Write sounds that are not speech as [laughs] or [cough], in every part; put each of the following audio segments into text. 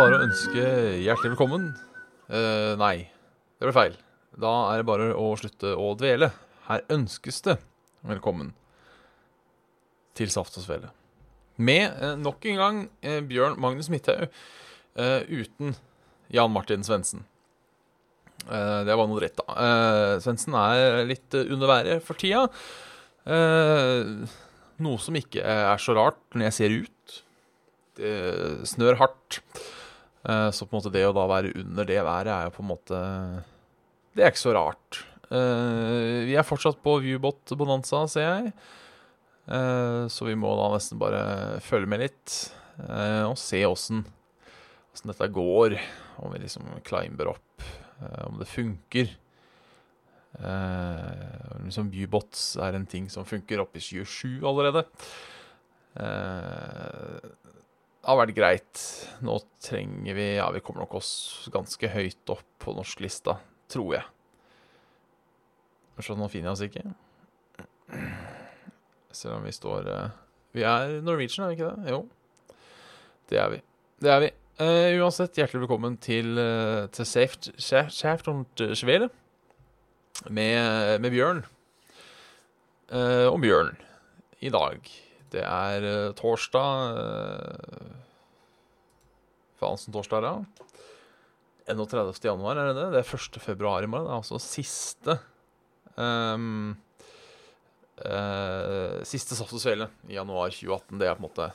Bare å ønske hjertelig velkommen. Eh, nei, det ble feil. Da er det bare å slutte å dvele. Her ønskes det velkommen til Saft og Svele. Med eh, nok en gang eh, Bjørn Magnus Midthaug eh, uten Jan Martin Svendsen. Eh, det var noe dritt, da. Uh, Svendsen er litt eh, under været for tida. Eh, noe som ikke er så rart når jeg ser ut. Snør hardt. Eh, så på en måte det å da være under det været er jo på en måte Det er ikke så rart. Eh, vi er fortsatt på Viewbot Bonanza, ser jeg. Eh, så vi må da nesten bare følge med litt og se åssen dette går. Om vi liksom climber opp, om det funker. Liksom Viewbots er en ting som funker oppe i 27 allerede. Det har vært greit. Nå trenger vi Ja, vi kommer nok oss ganske høyt opp på norsklista, tror jeg. Så nå finner jeg oss ikke. Selv om vi står eh, Vi er Norwegian, er vi ikke det? Jo. Det er vi. Det er vi. Uh, uansett, hjertelig velkommen til, eh, til Safe Svele med, med Bjørn. Uh, og Bjørn i dag. Det er uh, torsdag uh, som torsdag ja. 31. januar, er det det? Det er 1. februar i morgen. Det er altså siste um, uh, Siste Saft og Svele i januar 2018. Det er på en måte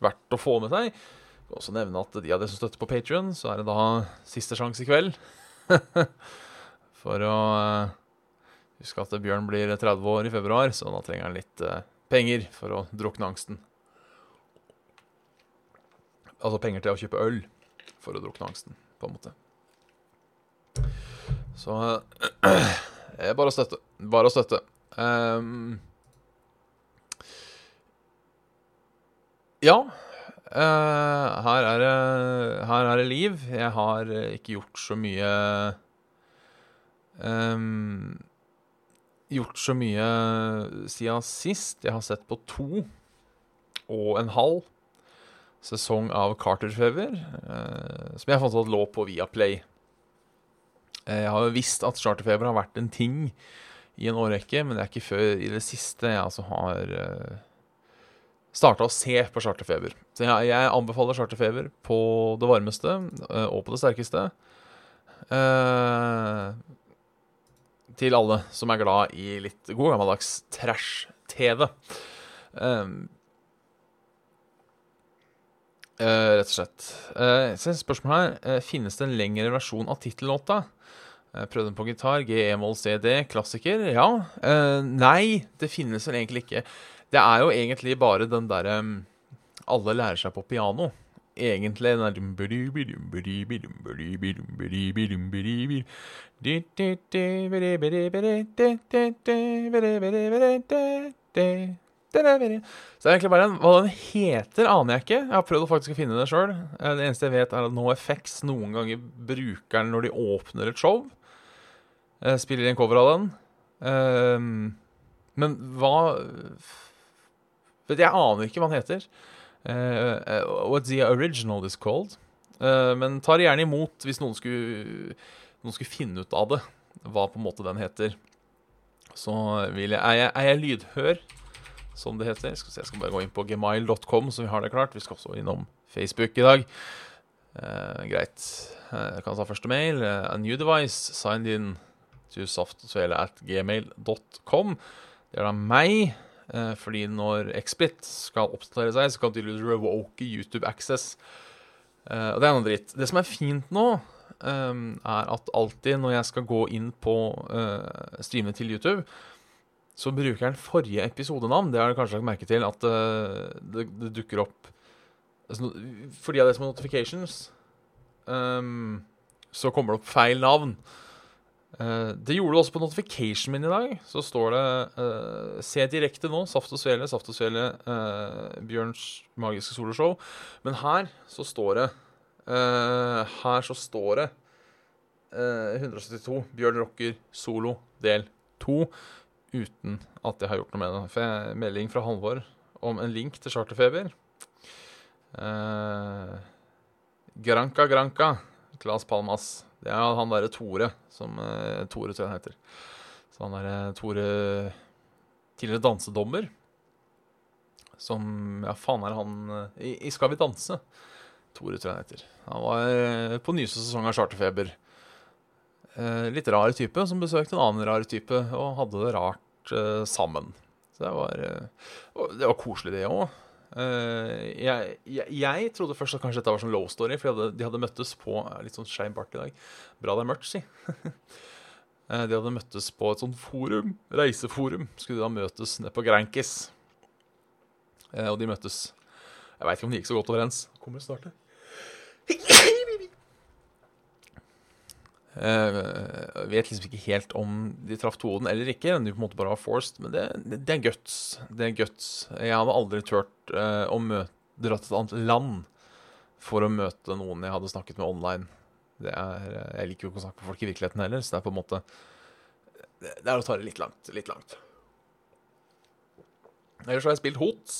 verdt å få med seg. Jeg kan også nevne at de av dere som støtter på Patrion, så er det da siste sjanse i kveld. [laughs] For å eh, huske at Bjørn blir 30 år i februar, så da trenger han litt eh, penger for å drukne angsten. Altså penger til å kjøpe øl for å drukne angsten, på en måte. Så eh, bare å støtte. Bare å støtte. Um, ja. Uh, her, er det, her er det liv. Jeg har ikke gjort så mye um, Gjort så mye siden sist. Jeg har sett på to og en halv sesong av Carter Fever, eh, som jeg fant ut lå på Viaplay. Eh, jeg har jo visst at charterfeber har vært en ting i en årrekke, men det er ikke før i det siste jeg altså har eh, starta å se på charterfeber. Så jeg, jeg anbefaler charterfeber på det varmeste eh, og på det sterkeste. Eh, til alle som er glad i litt god gammeldags trash-TV. Um, Eh, rett og slett. Uh, så spørsmål her. Uh, finnes det en lengre versjon av tittellåta? Uh, prøvde den på gitar. G, E-moll, C, D. Klassiker. Ja. Uh, nei, det finnes vel egentlig ikke. Det er jo egentlig bare den derre um, Alle lærer seg på piano. Egentlig den der så det er egentlig bare den. Hva den heter, aner jeg ikke. Jeg har prøvd å faktisk finne det sjøl. Det eneste jeg vet, er at NoFX noen ganger bruker den når de åpner et show. Spiller en cover av den. Men hva Jeg aner ikke hva den heter. What the original is called. Men tar gjerne imot hvis noen skulle, noen skulle finne ut av det. Hva på en måte den heter. Så jeg, er, jeg, er jeg lydhør som det heter. Skal se, jeg skal bare gå inn på gmail.com, så vi har det klart. Vi skal også innom Facebook i dag. Eh, greit. Eh, jeg kan ta første mail. Eh, a new device signed in to softsvele at gmail.com. Det er da meg. Eh, fordi når Xbit skal oppdatere seg, så kan de revoke YouTube access. Eh, og det er noe dritt. Det som er fint nå, er at alltid når jeg skal gå inn på streamen til YouTube, så bruker den forrige episodenavn. Det har du kanskje lagt merke til, at eh, det, det dukker opp altså, For av det som er notifications, um, så kommer det opp feil navn. Uh, det gjorde det også på notification min i dag. Så står det uh, Se direkte nå, Saft og Svele, Saft og Svele, Uh, Bjørns magiske soloshow. Men her så står det Her så står det eh, 172 Bjørn Rocker solo del 2 uten at jeg har gjort noe med det. For jeg melding fra Halvor om en link til Charterfeber. Eh, granka Granka, Claes Palmas. Det er han derre Tore, som eh, Tore tror jeg han heter. Så han derre Tore Tidligere dansedommer. Som Ja, faen er han eh, I, i Skal vi danse? Tore tror jeg han heter. Han var eh, på nyeste sesong av Charterfeber. Eh, litt rar type som besøkte en annen rar type og hadde det rart eh, sammen. Så det var, eh, det var koselig, det òg. jeg, jeg, jeg trodde først at kanskje dette var sånn low story, for de hadde, de hadde møttes på litt sånn skeiv bart i dag. Bra det er mørkt, si. [laughs] De hadde møttes på et sånt forum, reiseforum. Skulle de da møtes nede på Grankis. Og de møttes Jeg veit ikke om de gikk så godt overens. Kommer snart, det. Eh, vet liksom ikke helt om de traff toden eller ikke. om De på en måte bare var forced, men det, det, det er guts. Det er guts. Jeg hadde aldri turt uh, å møte, dra til et annet land for å møte noen jeg hadde snakket med online. Er, eh, jeg liker jo ikke å snakke med folk i virkeligheten heller, så det er på en måte det er å ta det litt langt. Litt langt. Ellers har jeg spilt Hots.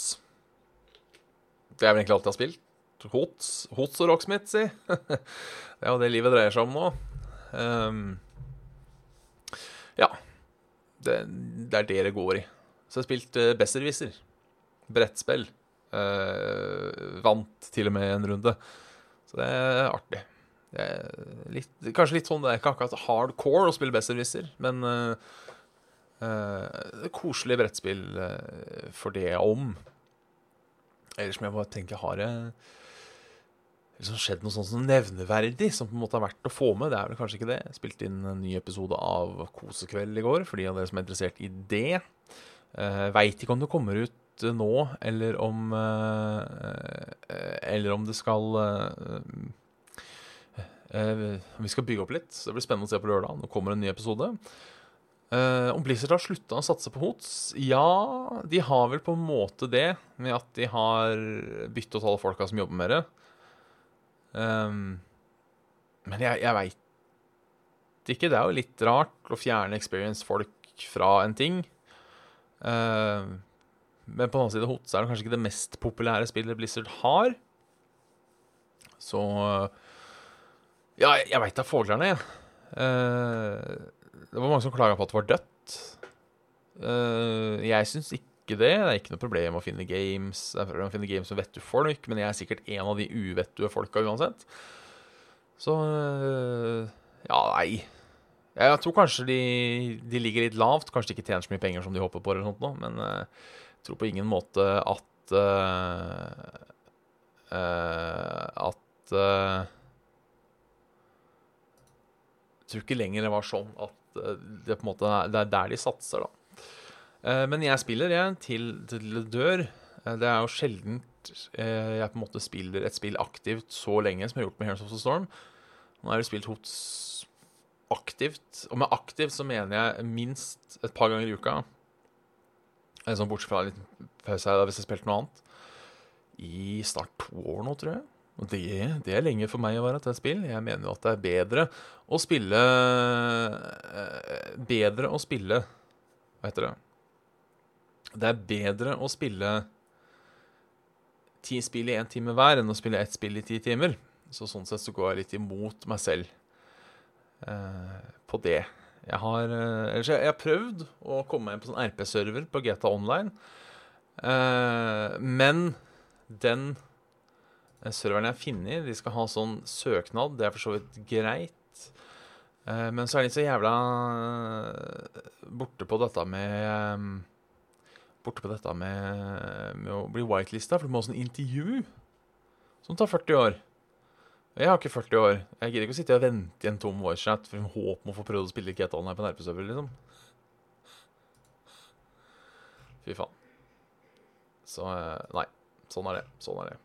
Det er vel egentlig alt jeg har spilt. Hots, Hots og Rocksmith, si. [laughs] det er jo det livet dreier seg om nå. Ehm, ja. Det, det er det det går i. Så jeg har spilt uh, Besserwisser. Brettspill. Uh, vant til og med en runde. Så det er artig. Det er litt, kanskje litt sånn Det er ikke akkurat hardcore å spille Besserwisser, men uh, uh, koselig brettspill for det om. Ellers må jeg bare tenke Har det liksom skjedd noe sånt som nevneverdig som på en måte har vært å få med? Det er vel kanskje ikke det. Jeg spilte inn en ny episode av Kosekveld i går, for de av dere som er interessert i det. Uh, Veit ikke om det kommer ut eh, nå, eller om uh, eh, Eller om det skal eh, eh, Vi skal bygge opp litt, det blir spennende å se på lørdag. Nå kommer en ny episode. Uh, om Blizzard har slutta å satse på Hots? Ja, de har vel på en måte det, med at de har byttet ut alle folka som jobber med det. Ehm, men jeg, jeg veit ikke. Det er jo litt rart å fjerne experience-folk fra en ting. Uh, men på den annen side, Hots er det kanskje ikke det mest populære spillet Blizzard har. Så Ja, jeg, veit da foglerne, jeg. Uh, det var mange som klaga på at det var dødt. Uh, jeg syns ikke det. Det er ikke noe problem å finne games Det er å finne games med vettue folk, men jeg er sikkert en av de uvettue folka uansett. Så eh, Ja, nei. Jeg tror kanskje de, de ligger litt lavt. Kanskje de ikke tjener så mye penger som de håper på, eller sånt nå, men eh, jeg tror på ingen måte at uh, uh, At uh, Jeg tror ikke lenger det var sånn at det på en måte det er der de satser, da. Eh, Men jeg spiller, jeg, til, det dør. Eh, Det er jo sjelden jeg på en måte spiller et spill aktivt så lenge som jeg har gjort med Heroes of the Storm. Nå har jeg spilt HOTS aktivt. Og med aktivt så mener jeg minst et par ganger i uka. Eh, Sånn bortsett fra litt pause hvis jeg spilte noe annet. I snart to år nå, tror jeg. Og det, det er lenge for meg å være til et spill. Jeg mener jo at det er bedre å spille eh, Bedre å spille Hva heter det? Det er bedre å spille ti spill i én time hver enn å spille ett spill i ti timer. Så sånn sett så går jeg litt imot meg selv eh, på det. Jeg har, eh, jeg, har prøvd å komme meg inn på sånn RP-server på GTA Online. Eh, men den eh, serveren jeg har funnet, de skal ha sånn søknad. Det er for så vidt greit. Eh, men så er de så jævla eh, borte på dette med Borte på dette med, med å bli whitelista, for du må ha sånn intervju som tar 40 år. Jeg har ikke 40 år. Jeg gidder ikke å sitte og vente i en tom voicechat for en håp om å få prøvd å spille GTA her på en RP-server, liksom. Fy faen. Så eh, nei. Sånn er det. Sånn er det.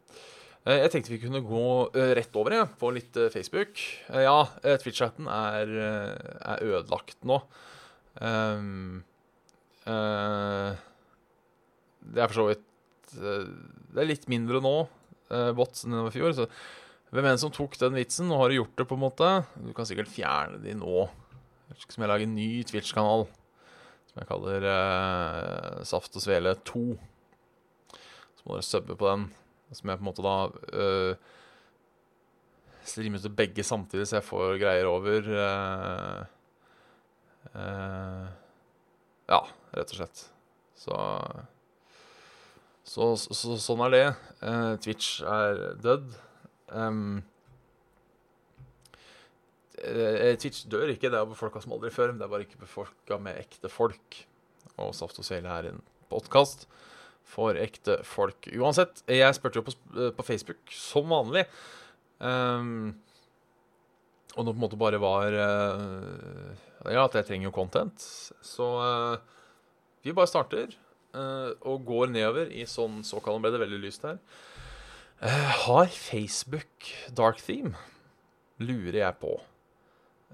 Eh, Jeg tenkte vi kunne gå eh, rett over jeg, på litt Facebook. Ja, Twitch-chatten er, er ødelagt nå. Um, eh, det er for så vidt eh, Det er litt mindre nå, uh, bots, enn det var i fjor. Så hvem enn som tok den vitsen, nå har du gjort det, på en måte. Du kan sikkert fjerne de nå. Som jeg lager en ny Twitch-kanal som jeg kaller eh, Saft og Svele 2. Så må dere subbe på den. Som jeg på en måte da uh, streamer til begge samtidig, så jeg får greier over. eh, eh, ja, rett og slett. Så så, så, sånn er det. Uh, Twitch er dødd. Um, eh, Twitch dør ikke, det er befolka som aldri før. men Det er bare ikke befolka med ekte folk. Og Saft og Svele er en podkast for ekte folk. Uansett, jeg spurte jo på, på Facebook, som vanlig. Um, og det på en måte bare var uh, Ja, at jeg trenger jo content. Så uh, vi bare starter eh, og går nedover i sånn såkalt Ble det veldig lyst her. Eh, har Facebook dark theme? Lurer jeg på.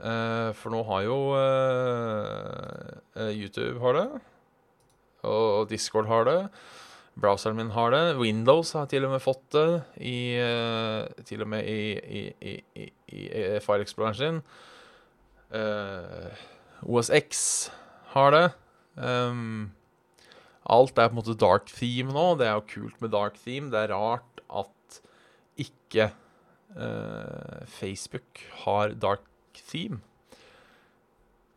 Eh, for nå har jo eh, eh, YouTube har det. Og Discord har det. Browseren min har det. Windows har til og med fått det. I, eh, til og med i, i, i, i, File Exploreren sin. Uh, OSX har det. Um, alt er på en måte dark theme nå. Det er jo kult med dark theme. Det er rart at ikke eh, Facebook har dark theme.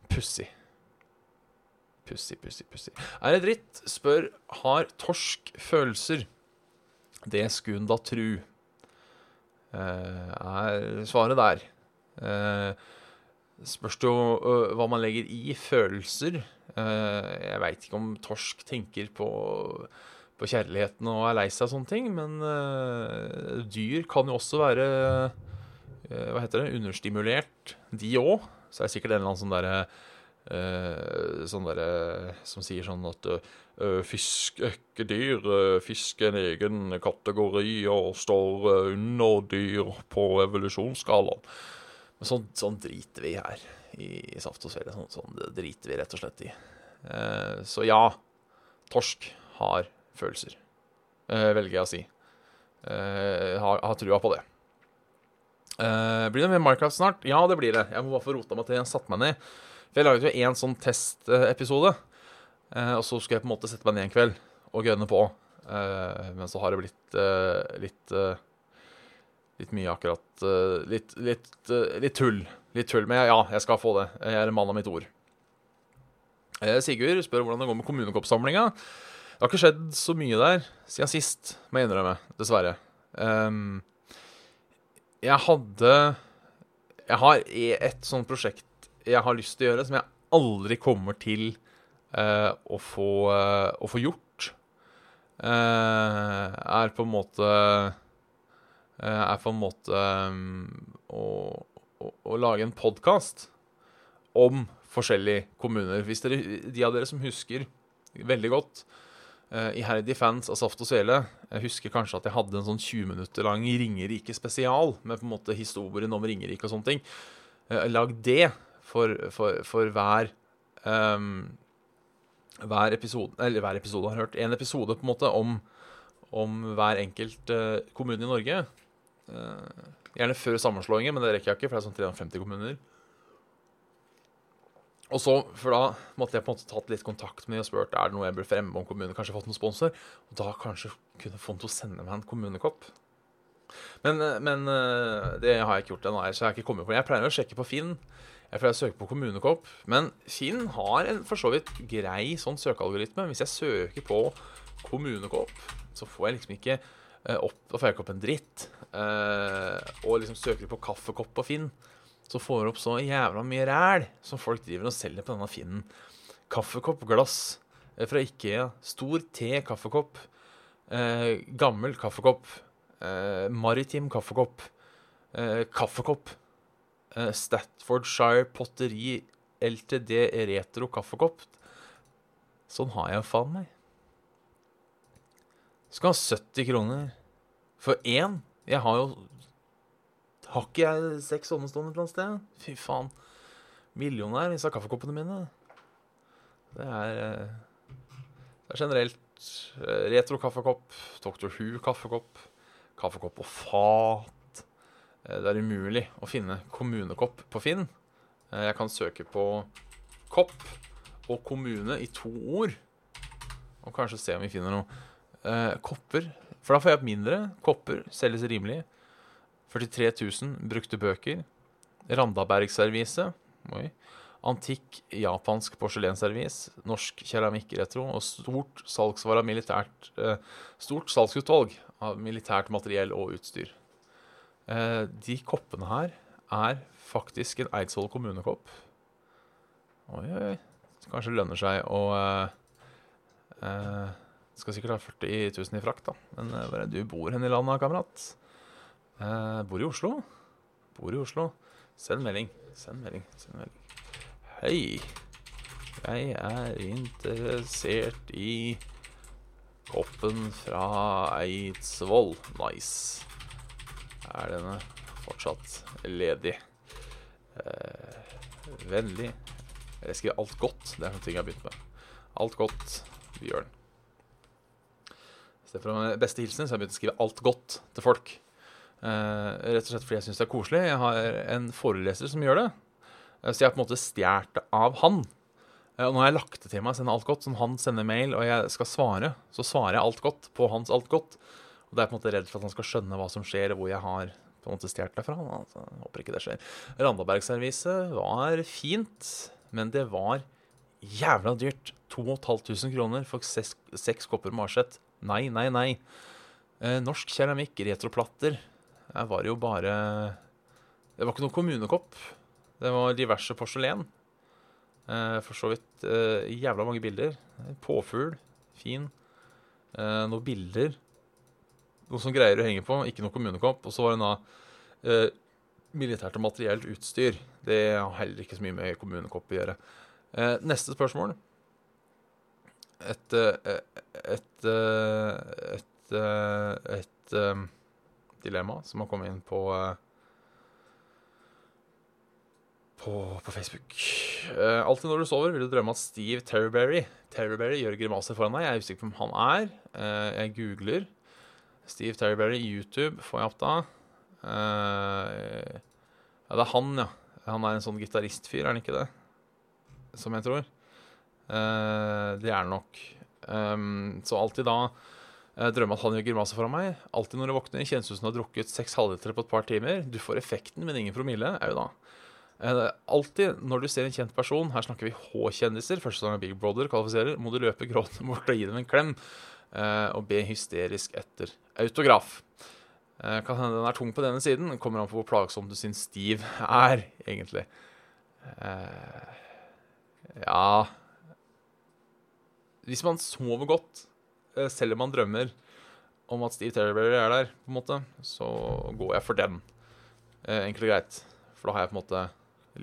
Pussig. Pussig, pussig, pussig. Er det dritt? Spør har torsk følelser. Det skulle hun da tru. Eh, er svaret der. Eh, spørs det jo øh, hva man legger i følelser. Eh, jeg veit ikke om torsk tenker på, på kjærligheten og er lei seg og sånne ting, men eh, dyr kan jo også være eh, Hva heter det? Understimulert, de òg. Så er det sikkert en eller annen sånn derre Sånn derre som sier sånn at fisk er ikke dyr. Fisk er en egen kategori og står under dyr på evolusjonsskalaen. Men sånn, sånn driter vi her i, Saft og Svele. Sånn, sånn det driter vi rett og slett i. Eh, så ja, torsk har følelser, eh, velger jeg å si. Eh, har, har trua på det. Eh, blir det mer Minecraft snart? Ja, det blir det. Jeg må bare få rota meg til jeg satte meg ned. For jeg laget jo én sånn testepisode, eh, og så skulle jeg på en måte sette meg ned en kveld og gønne på. Eh, men så har det blitt litt Litt mye akkurat litt, litt, litt tull. Litt tull. Men ja, jeg skal få det. Jeg er en mann av mitt ord. Eh, Sigurd spør hvordan det går med kommunekoppsamlinga. Det har ikke skjedd så mye der siden sist, må jeg innrømme. Dessverre. Um, jeg hadde Jeg har et sånt prosjekt jeg har lyst til å gjøre, som jeg aldri kommer til uh, å, få, uh, å få gjort. Uh, er på en måte er på en måte um, å, å, å lage en podkast om forskjellige kommuner. Hvis dere, de av dere som husker veldig godt uh, Iherdige fans av Saft og Svele Jeg husker kanskje at jeg hadde en sånn 20 minutter lang Ringerike spesial med på en måte historien om Ringerike og sånne ting. Uh, lag det for, for, for hver um, hver episode Eller hver episode har hørt. En episode på en måte om, om hver enkelt uh, kommune i Norge. Eh, gjerne før sammenslåingen, men det rekker jeg ikke, for det er sånn 350 kommuner. Og så, for da måtte jeg på en måte tatt litt kontakt med dem og spurt er det noe jeg burde fremme om kommunen. Kanskje fått noen sponsor. Og da kanskje kunne få den til å sende meg en kommunekopp. Men, eh, men eh, det har jeg ikke gjort ennå, så jeg har ikke kommet på. Jeg pleier å sjekke på Finn. Jeg pleier å søke på kommunekopp. Men Finn har en for så vidt grei sånn søkealgoritme. Hvis jeg søker på kommunekopp, så får jeg liksom ikke eh, opp, da får jeg ikke opp en dritt. Eh, og liksom søker på kaffekopp på Finn, så får du opp så jævla mye ræl som folk driver og selger på denne Finnen. Kaffekopp, glass eh, fra Ikea. Stor te, kaffekopp, Eh, gammel kaffekopp. Maritim kaffekopp. Kaffekopp. Statfordshire Potteri LTD Retro kaffekopp. Sånn har jeg faen meg. Skal ha 70 kroner for én? Jeg har jo Har ikke jeg seks sånne stående et eller annet sted? Fy faen. Millionær, disse kaffekoppene mine. Det er, eh, det er generelt eh, retro kaffekopp, Dr. Who kaffekopp, og fat. Eh, Det er umulig å finne kommunekopp på Finn. Jeg kan søke på kopp og kommune i to ord, og kanskje se om vi finner noe. Kopper, for da får jeg opp mindre. Kopper selges rimelig. 43 000 brukte bøker. Randabergservise. Antikk japansk porselensservis. Norsk keramikkretro. Og stort salgsvare av militært eh, Stort salgsutvalg av militært materiell og utstyr. Eh, de koppene her er faktisk en Eidsvoll kommunekopp. Oi, oi, oi. Kanskje det lønner seg å uh, eh, Skal sikkert ha 40 000 i frakt, da. Men eh, hvor er det du bor hen i landet, kamerat? Eh, bor i Oslo. Bor i Oslo. Send melding. Send melding. Send melding. Hei. Jeg er interessert i koppen fra Eidsvoll. Nice. Er denne fortsatt ledig? Eh, vennlig Jeg skriver alt godt. Det er noe jeg har begynt med. Alt godt, Bjørn. For beste hilsen, så jeg begynt å skrive alt godt til folk. Uh, rett og slett fordi jeg syns det er koselig. Jeg har en foreleser som gjør det. Uh, så jeg har på en måte stjålet det av han. Uh, og nå har jeg lagt det til meg sende alt godt. Som han sender mail, og jeg skal svare, så svarer jeg alt godt på hans alt godt. Og da er jeg på en måte redd for at han skal skjønne hva som skjer, og hvor jeg har på en måte stjålet det fra. Altså, håper ikke det skjer. Randabergserviset var fint, men det var jævla dyrt. 2500 kroner for seks, seks kopper Marseth. Nei, nei, nei. Eh, norsk keramikk, retroplatter. Her var jo bare Det var ikke noe kommunekopp. Det var diverse porselen. Eh, for så vidt eh, jævla mange bilder. Påfugl. Fin. Noen bilder. Noe som greier å henge på. Ikke noe kommunekopp. Og så var det da militært og materielt utstyr. Det har heller ikke så mye med kommunekopp å gjøre. Neste spørsmål. Et eh, et, eh, et, eh, et dilemma som har kommet inn på på, på Facebook. Alltid når du sover, vil du drømme at Steve Terryberry Terryberry gjør grimaser foran deg. Jeg er usikker på om han er. Jeg googler. Steve Terryberry YouTube får jeg opp da. Ja, det er han, ja. Han er en sånn gitaristfyr, er han ikke det? Som jeg tror. Eh, det er nok. Um, så alltid da Drømmer drømme at han gjør grimaser foran meg. Alltid når du våkner, kjennes ut som du har drukket seks halvlitere på et par timer. Du får effekten, men ingen promille. Au da. Eh, alltid når du ser en kjent person, her snakker vi H-kjendiser, første sesong av Big Brother kvalifiserer, må du løpe gråtende [laughs] bort og gi dem en klem. eh, og be hysterisk etter autograf. Eh, kan hende den er tung på denne siden. Kommer an på hvor plagsom du syns Steve er, egentlig. Eh, ja Hvis man sover godt, eh, selv om man drømmer om at Steve Terryberry er der, på en måte, så går jeg for den. Eh, enkelt og greit. For da har jeg på en måte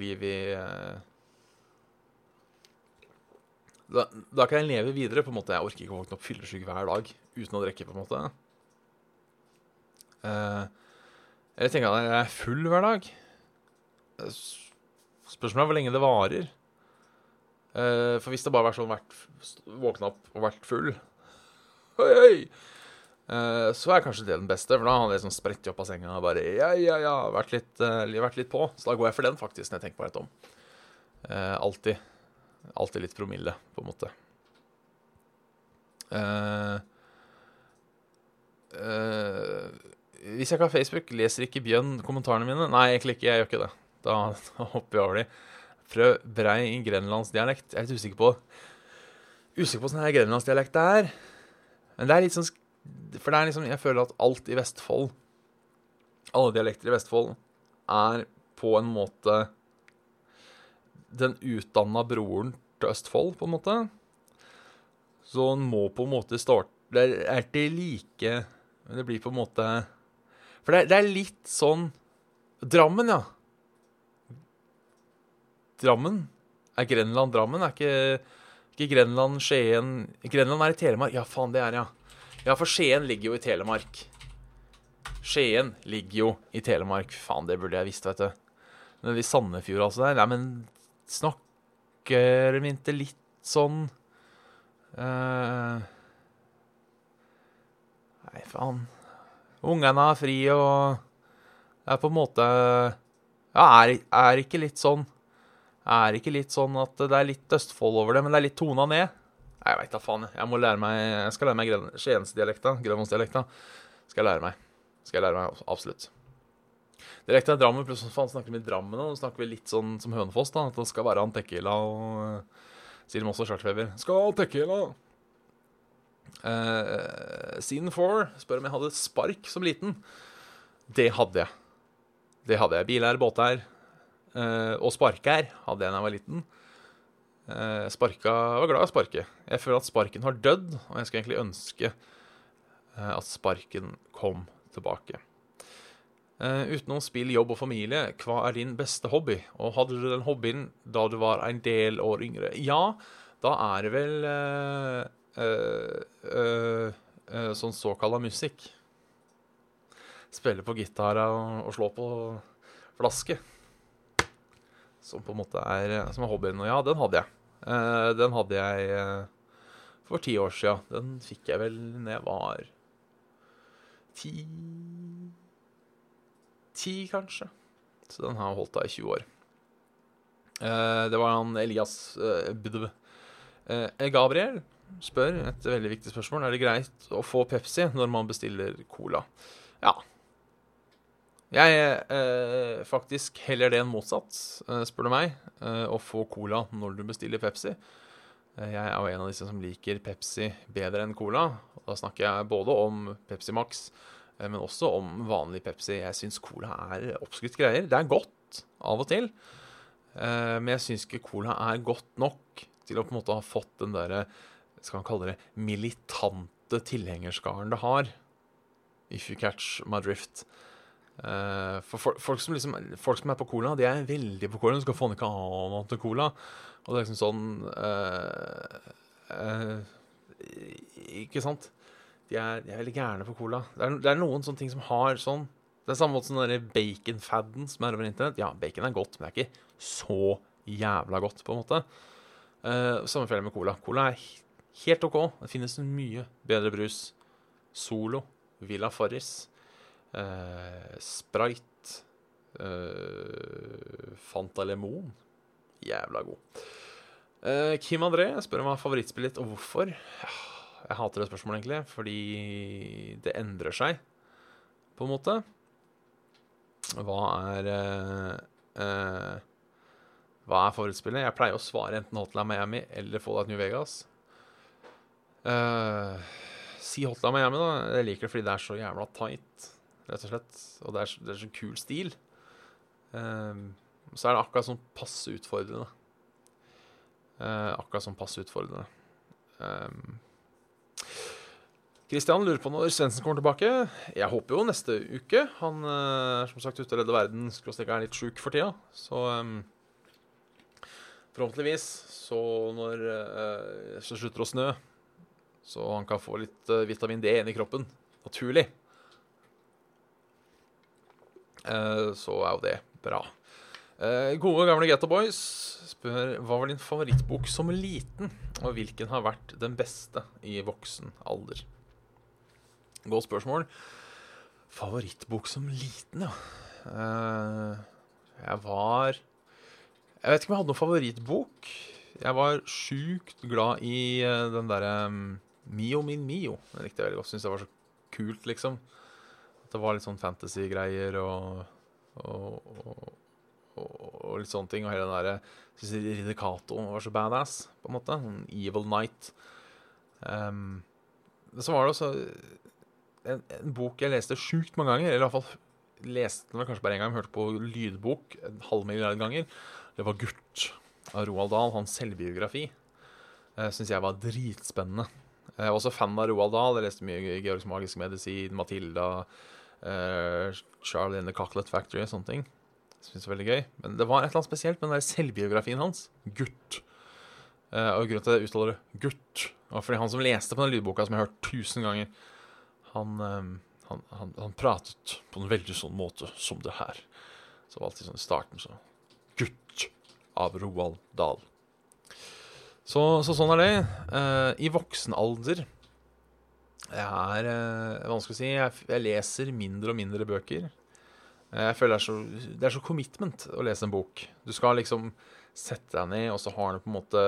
liv i eh, da, da kan jeg leve videre. på en måte Jeg orker ikke å våkne opp fyllesyk hver dag uten å drikke. på en måte eh, tenker jeg at jeg er full hver dag. Spørsmålet er hvor lenge det varer. Eh, for hvis det bare var sånn vært, våkna opp og vært full Oi, oi! Eh, så er kanskje det den beste, for da har jeg liksom spredt opp av senga og bare ja, ja, ja, vært litt, eh, vært litt på. Så da går jeg for den, faktisk, når jeg tenker meg rett om. Uh, alltid. Alltid litt promille, på en måte. Uh, uh, hvis jeg ikke har Facebook, leser ikke Bjørn kommentarene mine? Nei, egentlig ikke. Jeg gjør ikke det. Da, [laughs] da hopper jeg over de. Prøv brei grenlandsdialekt. Jeg er litt usikker på Usikker på åssen grenlandsdialekt det er. Men det er litt sånn For det er liksom Jeg føler at alt i Vestfold Alle dialekter i Vestfold er på en måte den utdanna broren til Østfold, på en måte. Så en må på en måte starte Det er ikke like Men det blir på en måte For det det er litt sånn Drammen, ja. Drammen. Er Grenland Drammen? Er ikke, ikke Grenland Skien Grenland er i Telemark. Ja, faen, det er ja. Ja, for Skien ligger jo i Telemark. Skien ligger jo i Telemark. Faen, det burde jeg visst, vet du. Men i Sandefjord, altså der Nei, men snakker de ikke litt sånn uh... Nei, faen. Ungene har fri og Det er på en måte Ja, er, er ikke litt sånn Er ikke litt sånn at det er litt Østfold over det, men det er litt tona ned? Nei, jeg veit da faen. jeg. Må lære meg Jeg skal lære meg skiensdialekta. Grønlandsdialekta. Skal jeg lære meg. Skal jeg lære meg, absolutt. Direkte er Drammen, plutselig faen snakker vi Drammen nå. Snakker vi litt sånn som Hønefoss, da. At det skal være han Tequila og uh, Sier de også Sjarkfeber. Skal ha Uh, Scene 4 spør om jeg hadde spark som liten. Det hadde jeg. Det hadde jeg. Bilær, båtær uh, og sparkær hadde jeg da jeg var liten. Uh, sparka var glad i å sparke. Jeg føler at sparken har dødd, og jeg skulle egentlig ønske uh, at sparken kom tilbake. Utenom spill, jobb og familie, hva er din beste hobby? Og hadde du den hobbyen da du var en del år yngre? Ja, da er det vel sånn såkalla musikk. Spille på gitar og, og slå på flaske. Som på en måte er, som er hobbyen. Og ja, den hadde jeg. Eh, den hadde jeg eh, for ti år sia. Den fikk jeg vel når jeg var ti Ti, kanskje. Så den har holdt av i 20 år. Eh, det var han Elias eh. Eh, Gabriel spør et veldig viktig spørsmål. Er det greit å få Pepsi når man bestiller cola? Ja. Jeg eh, faktisk heller det enn motsatt, eh, spør du meg. Eh, å få cola når du bestiller Pepsi. Eh, jeg er jo en av disse som liker Pepsi bedre enn cola. Og Da snakker jeg både om Pepsi Max, men også om vanlig Pepsi. Jeg syns cola er oppskrytt greier. Det er godt av og til, men jeg syns ikke cola er godt nok til å på en måte ha fått den derre, skal man kalle det, militante tilhengerskaren det har. If you catch my drift. Eh, for folk, som liksom, folk som er på cola, de er veldig på cola. Du skal faen ikke annet enn cola. Og det er liksom sånn eh, eh, Ikke sant? De er, de er veldig gærne på cola. Det er, det er noen sånne ting som har sånn Det er samme måte som den der bacon-faden som er over internett. Ja, bacon er godt, men det er ikke så jævla godt, på en måte. Uh, samme feil med cola. Cola er helt OK. Det finnes mye bedre brus. Solo, Villa Farris. Eh, Sprite. eh, Fanta Lemon. Jævla god. Eh, Kim André spør om hva er favorittspillet og hvorfor. Jeg hater det spørsmålet, egentlig, fordi det endrer seg, på en måte. Hva er eh, eh, Hva er favorittspillet? Jeg pleier å svare enten Hotline Miami eller Fallout New Vegas. Eh, si Hotline Miami, da. Jeg liker det fordi det er så jævla tight rett og slett. Og det er, det er så kul stil. Um, så er det akkurat sånn passe utfordrende. Uh, akkurat sånn passe utfordrende. Um, Kristian lurer på når Svendsen kommer tilbake. Jeg håper jo neste uke. Han eh, er som sagt ute og redder verden. Skråstrek er litt sjuk for tida. Så um, forhåpentligvis så når uh, slutter å snø, så han kan få litt uh, vitamin D inn i kroppen. Naturlig. Eh, så er jo det bra. Eh, gode, gamle Getto Boys spør hva var din favorittbok som liten, og hvilken har vært den beste i voksen alder? Godt spørsmål. Favorittbok som liten, ja. Eh, jeg var Jeg vet ikke om jeg hadde noen favorittbok. Jeg var sjukt glad i den derre um, Mio min Mio. Den likte jeg veldig godt. Syns det var så kult, liksom. Det var litt sånn fantasy-greier og, og, og, og, litt sånne ting. Og hele den derre Syns Ridder Cato var så badass, på en måte. En evil knight. Um, så var det også en, en bok jeg leste sjukt mange ganger. Eller i hvert fall leste den kanskje bare én gang. Hørte på lydbok en halv milliard ganger. Det var 'Gurt' av Roald Dahl. Hans selvbiografi. Uh, Syns jeg var dritspennende. Jeg var også fan av Roald Dahl. Jeg leste mye Georgs magiske medisin, Matilda, eh, Charlie and the Cocklet Factory og sånne ting. Det var veldig gøy. Men det var et eller annet spesielt med den der selvbiografien hans. Gutt. Uh, og grunnen til jeg uttaler det gutt, var fordi han som leste på den lydboka, som jeg har hørt tusen ganger, han, eh, han, han, han pratet på en veldig sånn måte som det her. Så det var alltid sånn i starten så Gutt av Roald Dahl. Så, så sånn er det. Uh, I voksen alder Jeg er eh, vanskelig å si. Jeg, jeg leser mindre og mindre bøker. Eh, Jeg føler det er, så, det er så commitment å lese en bok. Du skal liksom sette deg ned, og så har du på en måte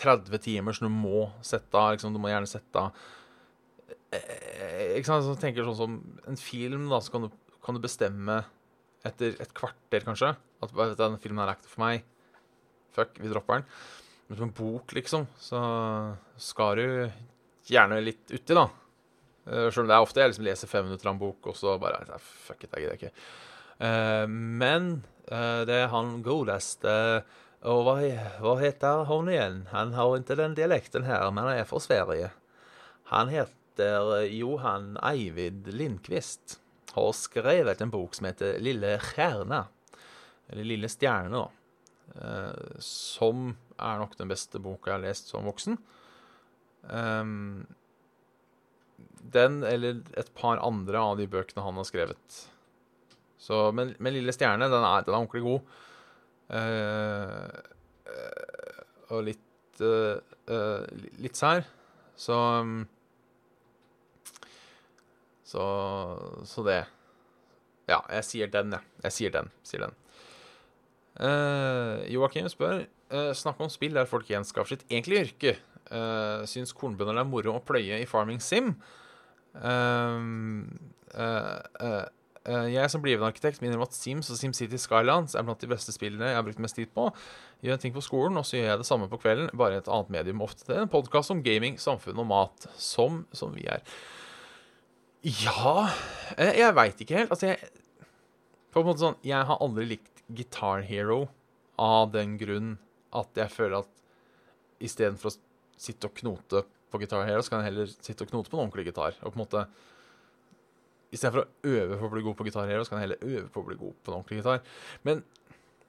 30 timer som du må sette av. Liksom, du må gjerne sette av eh, Ikke sant? Så tenker sånn som en film, da, så kan du, kan du bestemme etter et kvarter, kanskje, at den filmen er ikke for meg. Fuck, vi dropper den. Men som en bok, liksom, så skal du gjerne litt uti, da. Uh, Sjøl om det er ofte jeg liksom leser fem minutter av en bok, og så bare nei, Fuck it, jeg gidder ikke. Uh, men uh, det er han godeste Og hva, hva heter han igjen? Han har ikke den dialekten her, men han er fra Sverige. Han heter eh, Johan Eivind Lindqvist. Har skrevet en bok som heter Lille stjerne. Eller Lille stjerne, da. Eh, som er nok den beste boka jeg har lest som voksen. Ehm, den, eller et par andre av de bøkene han har skrevet. Så, men, men Lille stjerne, den er, den er ordentlig god. Uh, eh, og litt uh, eh, litt sær. Så um, så, så det. Ja, jeg sier den, jeg. Jeg sier den. Sier den. Uh, Joakim spør Snakk om spill der folk gjenskaper sitt egentlige yrke. Uh, syns kornbønder er moro å pløye i Farming Sim? Uh, uh, jeg som blivende arkitekt minner om at Sims og SimCity Skylands er blant de beste spillene jeg har brukt mest tid på. Gjør ting på skolen, og så gjør jeg det samme på kvelden, bare i et annet medium. Ofte det er en podkast om gaming, samfunn og mat, som, som vi er. Ja Jeg veit ikke helt. Altså, jeg På en måte sånn Jeg har aldri likt Guitar Hero av den grunn at jeg føler at istedenfor å sitte og knote på Guitar Hero, så kan jeg heller sitte og knote på en ordentlig gitar. Og på en måte Istedenfor å øve på å bli god på Guitar Hero, så kan jeg heller øve på å bli god på en ordentlig gitar. Men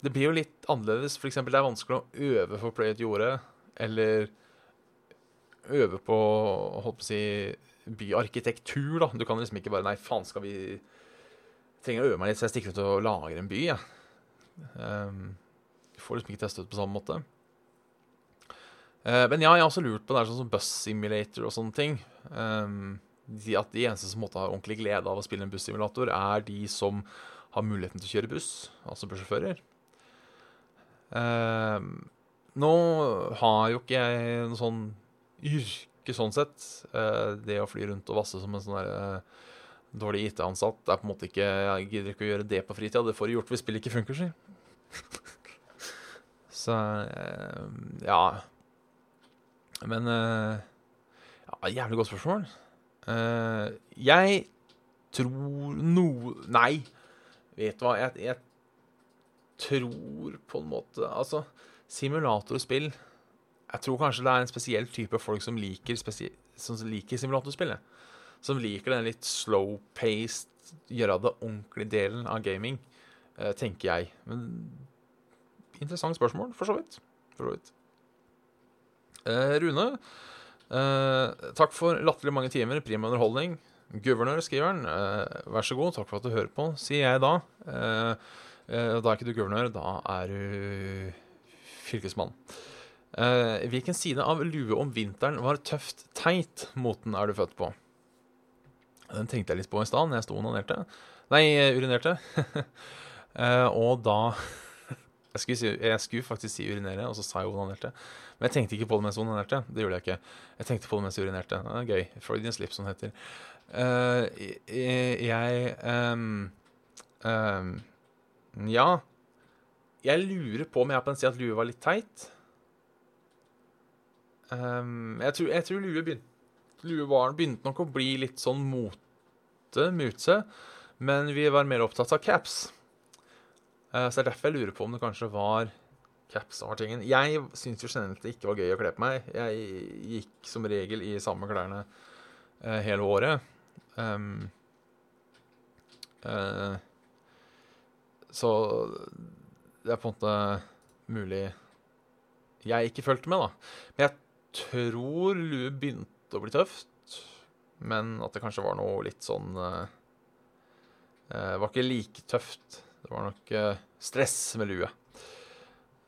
det blir jo litt annerledes. For eksempel, det er vanskelig å øve for å pløye et jorde, eller øve på holdt på å si byarkitektur, da. Du kan liksom ikke bare Nei, faen, skal vi trenger å øve meg litt, så jeg stikker ut og lager en by, jeg. Um, får liksom ikke testet på samme måte. Eh, men ja, jeg har også lurt på det er sånn som Bus Simulator og sånne ting. De, at de eneste som måtte ha ordentlig glede av å spille en bussimulator, er de som har muligheten til å kjøre buss, altså bussjåfører. Um, nå har jo ikke jeg noe sånn yrke sånn sett. Eh, det å fly rundt og vasse som en sånn der eh, dårlig IT-ansatt det er på en måte ikke Jeg gidder ikke å gjøre det på fritida. Det får du gjort hvis spillet ikke funker, si. [laughs] Så eh, ja. Men eh, ja, Jævlig godt spørsmål. Eh, jeg tror noe Nei, vet du hva? Jeg, jeg tror på en måte Altså, simulatorspill Jeg tror kanskje det er en spesiell type folk som liker, som liker simulatorspillet. Som liker den litt slow-paced, gjøre det ordentlig delen av gaming, eh, tenker jeg. Men interessant spørsmål, for så vidt. For så vidt. Eh, Rune, eh, takk for latterlig mange timer, prima underholdning. Guvernør, skriver han. Eh, vær så god, takk for at du hører på, sier jeg da. Eh, eh, da er ikke du guvernør, da er du fylkesmann. Eh, hvilken side av lue om vinteren var tøft teit moten er du født på? Den tenkte jeg litt på i stad når jeg sto og onanerte. Nei, urinerte. [laughs] Og da jeg skulle, si, jeg skulle faktisk si urinere, og så sa jeg onanerte. Men jeg tenkte ikke på det mens jeg onanerte. Det gjorde jeg ikke. Jeg tenkte på det mens jeg urinerte. Det er gøy. Freudian slip, som det heter. Uh, jeg um, ehm, Ja. Jeg lurer på om jeg kan si at lue var litt teit. Um, jeg, tror, jeg tror lue begynte Lue begynte nok å bli litt sånn mote, mute, men vi var mer opptatt av caps. Eh, så det er derfor jeg lurer på om det kanskje var caps var tingen. Jeg syns jo generelt det ikke var gøy å kle på meg. Jeg gikk som regel i samme klærne eh, hele året. Um, uh, så det er på en måte mulig jeg ikke fulgte med, da. Men jeg tror lue begynte å bli tøft, men at det kanskje var noe litt sånn uh, Var ikke like tøft det var nok eh, stress med lue.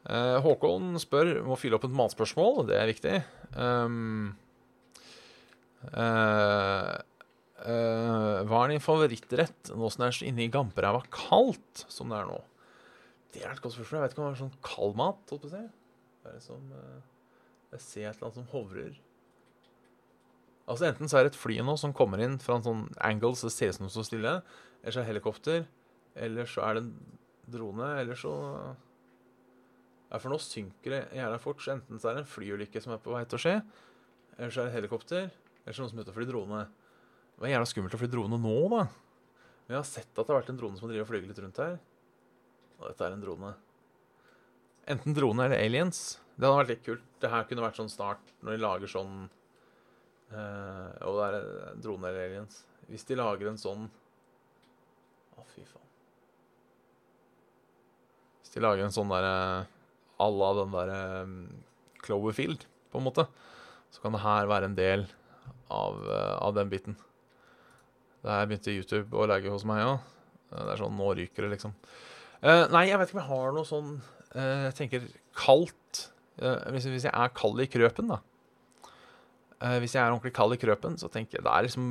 Eh, Håkon spør må fylle opp et matspørsmål. Det er viktig. Um, uh, uh, hva er din favorittrett nå som det er inne i gamperæva kaldt som det er nå? Det er et godt spørsmål. Jeg vet ikke om det er sånn kald mat. Holdt på å si. Det er som, uh, jeg ser et eller annet som hovrer. Altså Enten så er det et fly nå som kommer inn fra en sånn angle, så det ser ut som det står stille. Eller så er det helikopter. Eller så er det en drone, eller så ja, For nå synker det jævla fort. Så enten så er det en flyulykke som er på vei til å skje, eller så er det helikopter, eller så er det noen som er ute og flyr drone. Det var jævla skummelt å fly drone nå, da. Vi har sett at det har vært en drone som har flydd litt rundt her. Og dette er en drone. Enten drone eller aliens. Det hadde vært litt kult. Det her kunne vært sånn snart, når de lager sånn øh, Og det er eh, drone eller aliens. Hvis de lager en sånn Å, fy faen. De lager en sånn derre à la den derre mm, Cloverfield, på en måte. Så kan det her være en del av, eh, av den biten. Det her begynte YouTube å legge hos meg òg. Ja. Eh, det er sånn Nå ryker det, liksom. Eh, nei, jeg vet ikke om jeg har noe sånn eh, Jeg tenker kaldt. Eh, hvis, hvis, jeg er kald i krøpen, da. Eh, hvis jeg er ordentlig kald i krøpen, så tenker jeg Det er liksom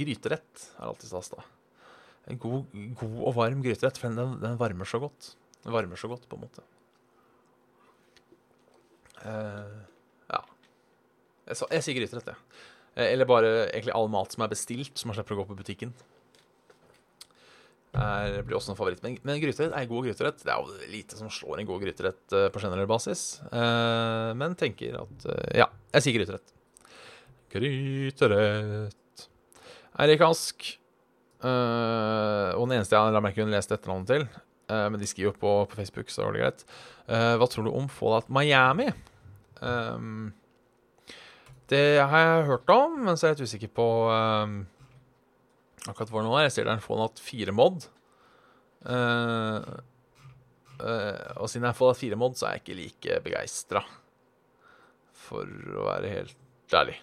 Gryterett er alltid stas, da. En god, god og varm gryterett, for den, den varmer så godt. Det varmer så godt, på en måte. Uh, ja. Jeg, så, jeg sier gryterett, jeg. Ja. Eller bare egentlig all mat som er bestilt, som man slipper å gå på butikken. Er, blir også en favoritt. Men, men gryterett er god gryterett. Det er jo lite som slår en god gryterett uh, på generell basis. Uh, men tenker at Ja, jeg sier gryterett. Gryterett Amerikansk. og den eneste jeg la merke til hun leste etternavnet til, Eh, men de skriver på, på Facebook, så var det greit. Eh, hva tror du om Fallout Miami? Um, det har jeg hørt om, men så er jeg litt usikker på um, akkurat hvor nå er. Jeg ser det er en Fallout 4-mod. Uh, og siden jeg er Fallout 4-mod, så er jeg ikke like begeistra, for å være helt ærlig.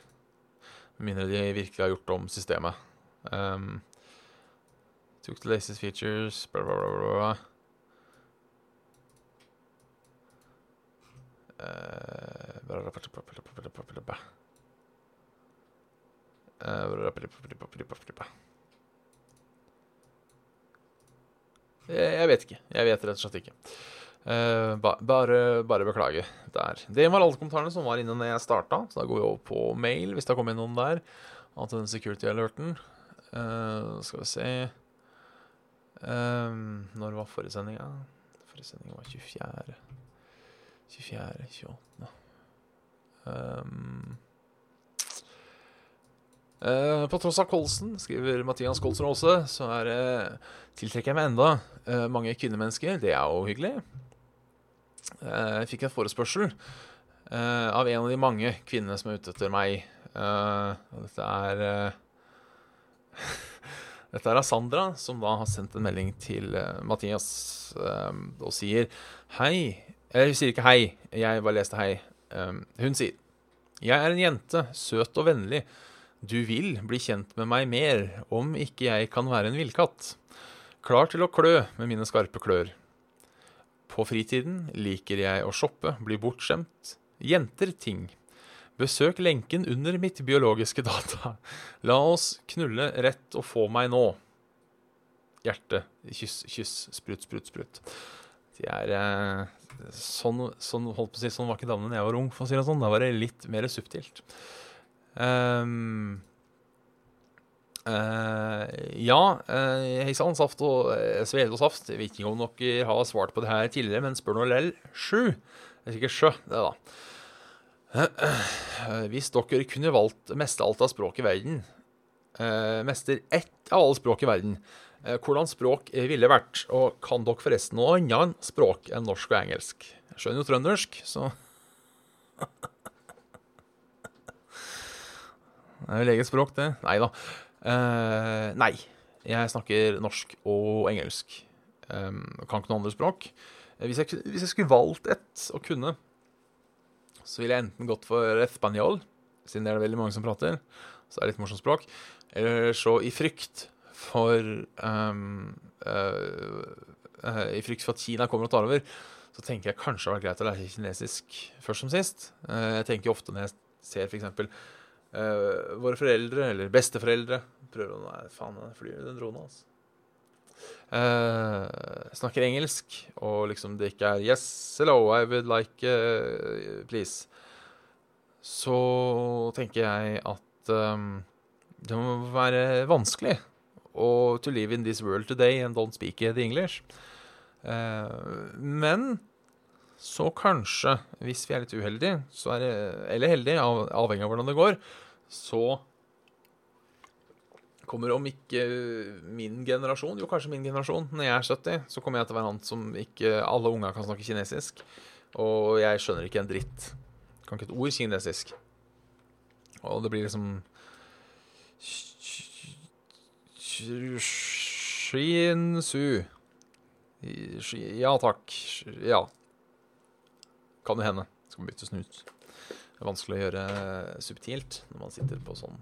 Med mindre de virkelig har gjort om systemet. Um, tok the latest features, bla, bla, bla, bla. Jeg vet ikke. Jeg vet rett og slett ikke. bare, bare beklager der. Det var alle kommentarene som var inne når jeg starta, så da går vi over på mail, hvis det har kommet inn noen der. Annet den security-alerten. skal vi se Når var forrige sending? Forrige sending var 24. 24, 28 um, Uh, på tross av Kolsen, skriver Mathias Kolsen Aase, så er, uh, tiltrekker jeg meg enda uh, mange kvinnemennesker. Det er jo hyggelig. jeg fikk en forespørsel eh, av en av de mange kvinnene som er ute etter meg. dette er [laughs] Dette er Sandra, som da har sendt en melding til Mathias og sier Hei, eller hun sier ikke hei. Jeg bare leste hei. Ehm, hun sier Jeg er en jente, søt og vennlig. Du vil bli kjent med meg mer, om ikke jeg kan være en villkatt. Klar til å klø med mine skarpe klør. På fritiden liker jeg å shoppe, bli bortskjemt. Jenter ting. Besøk lenken under mitt biologiske data. La oss knulle rett og få meg nå. Hjerte. Kyss, kyss. Sprut, sprut, sprut. De er eh sånn, sånn, holdt på å si, sånn var ikke damene da jeg var ung, for å si det sånn. Da var det litt mer subtilt. Um, Uh, ja, eh, uh, hei sann, Saft og eh, uh, Svele og Saft. Jeg vet ikke om dere har svart på det her tidligere, men spør nå lell. Sju. Det er sikkert sjø, det, da. Hvis dere kunne valgt meste alt av språk i verden Mester ett av alle språk i verden, Eh, hvordan språk ville vært. Og kan dere forresten noe annet språk enn norsk og engelsk? Jeg skjønner jo trøndersk, så Det er vel eget språk, det. Nei da. Uh, nei. Jeg snakker norsk og engelsk. Um, kan ikke noe andre språk. Eh, hvis jeg, hvis jeg skulle valgt et å kunne, så ville jeg enten gått for espanjol, siden det er det veldig mange som prater, så er det litt morsomt språk, eller så i frykt for um, I frykt for at Kina kommer og tar over, så tenker jeg kanskje det hadde vært greit å lære kinesisk først som sist. Uh, jeg tenker ofte når jeg ser f.eks. Uh, våre foreldre eller besteforeldre prøver å Nei, faen, den flyr den dronen, altså. Uh, snakker engelsk, og liksom det ikke er 'Yes, hello, I would like uh, Please', så tenker jeg at um, det må være vanskelig å to live in this world today and don't speak the English. Uh, men så kanskje, hvis vi er litt uheldige, er det, eller heldige, av, avhengig av hvordan det går, så kommer om ikke min generasjon, jo kanskje min generasjon, når jeg er 70, så kommer jeg til å være han som ikke alle unger kan snakke kinesisk. Og jeg skjønner ikke en dritt. Kan ikke et ord kinesisk. Og det blir liksom Shin-su. Ja takk. Ja. Kan jo hende. Skal bytte snut. Det er vanskelig å gjøre subtilt når man sitter på sånn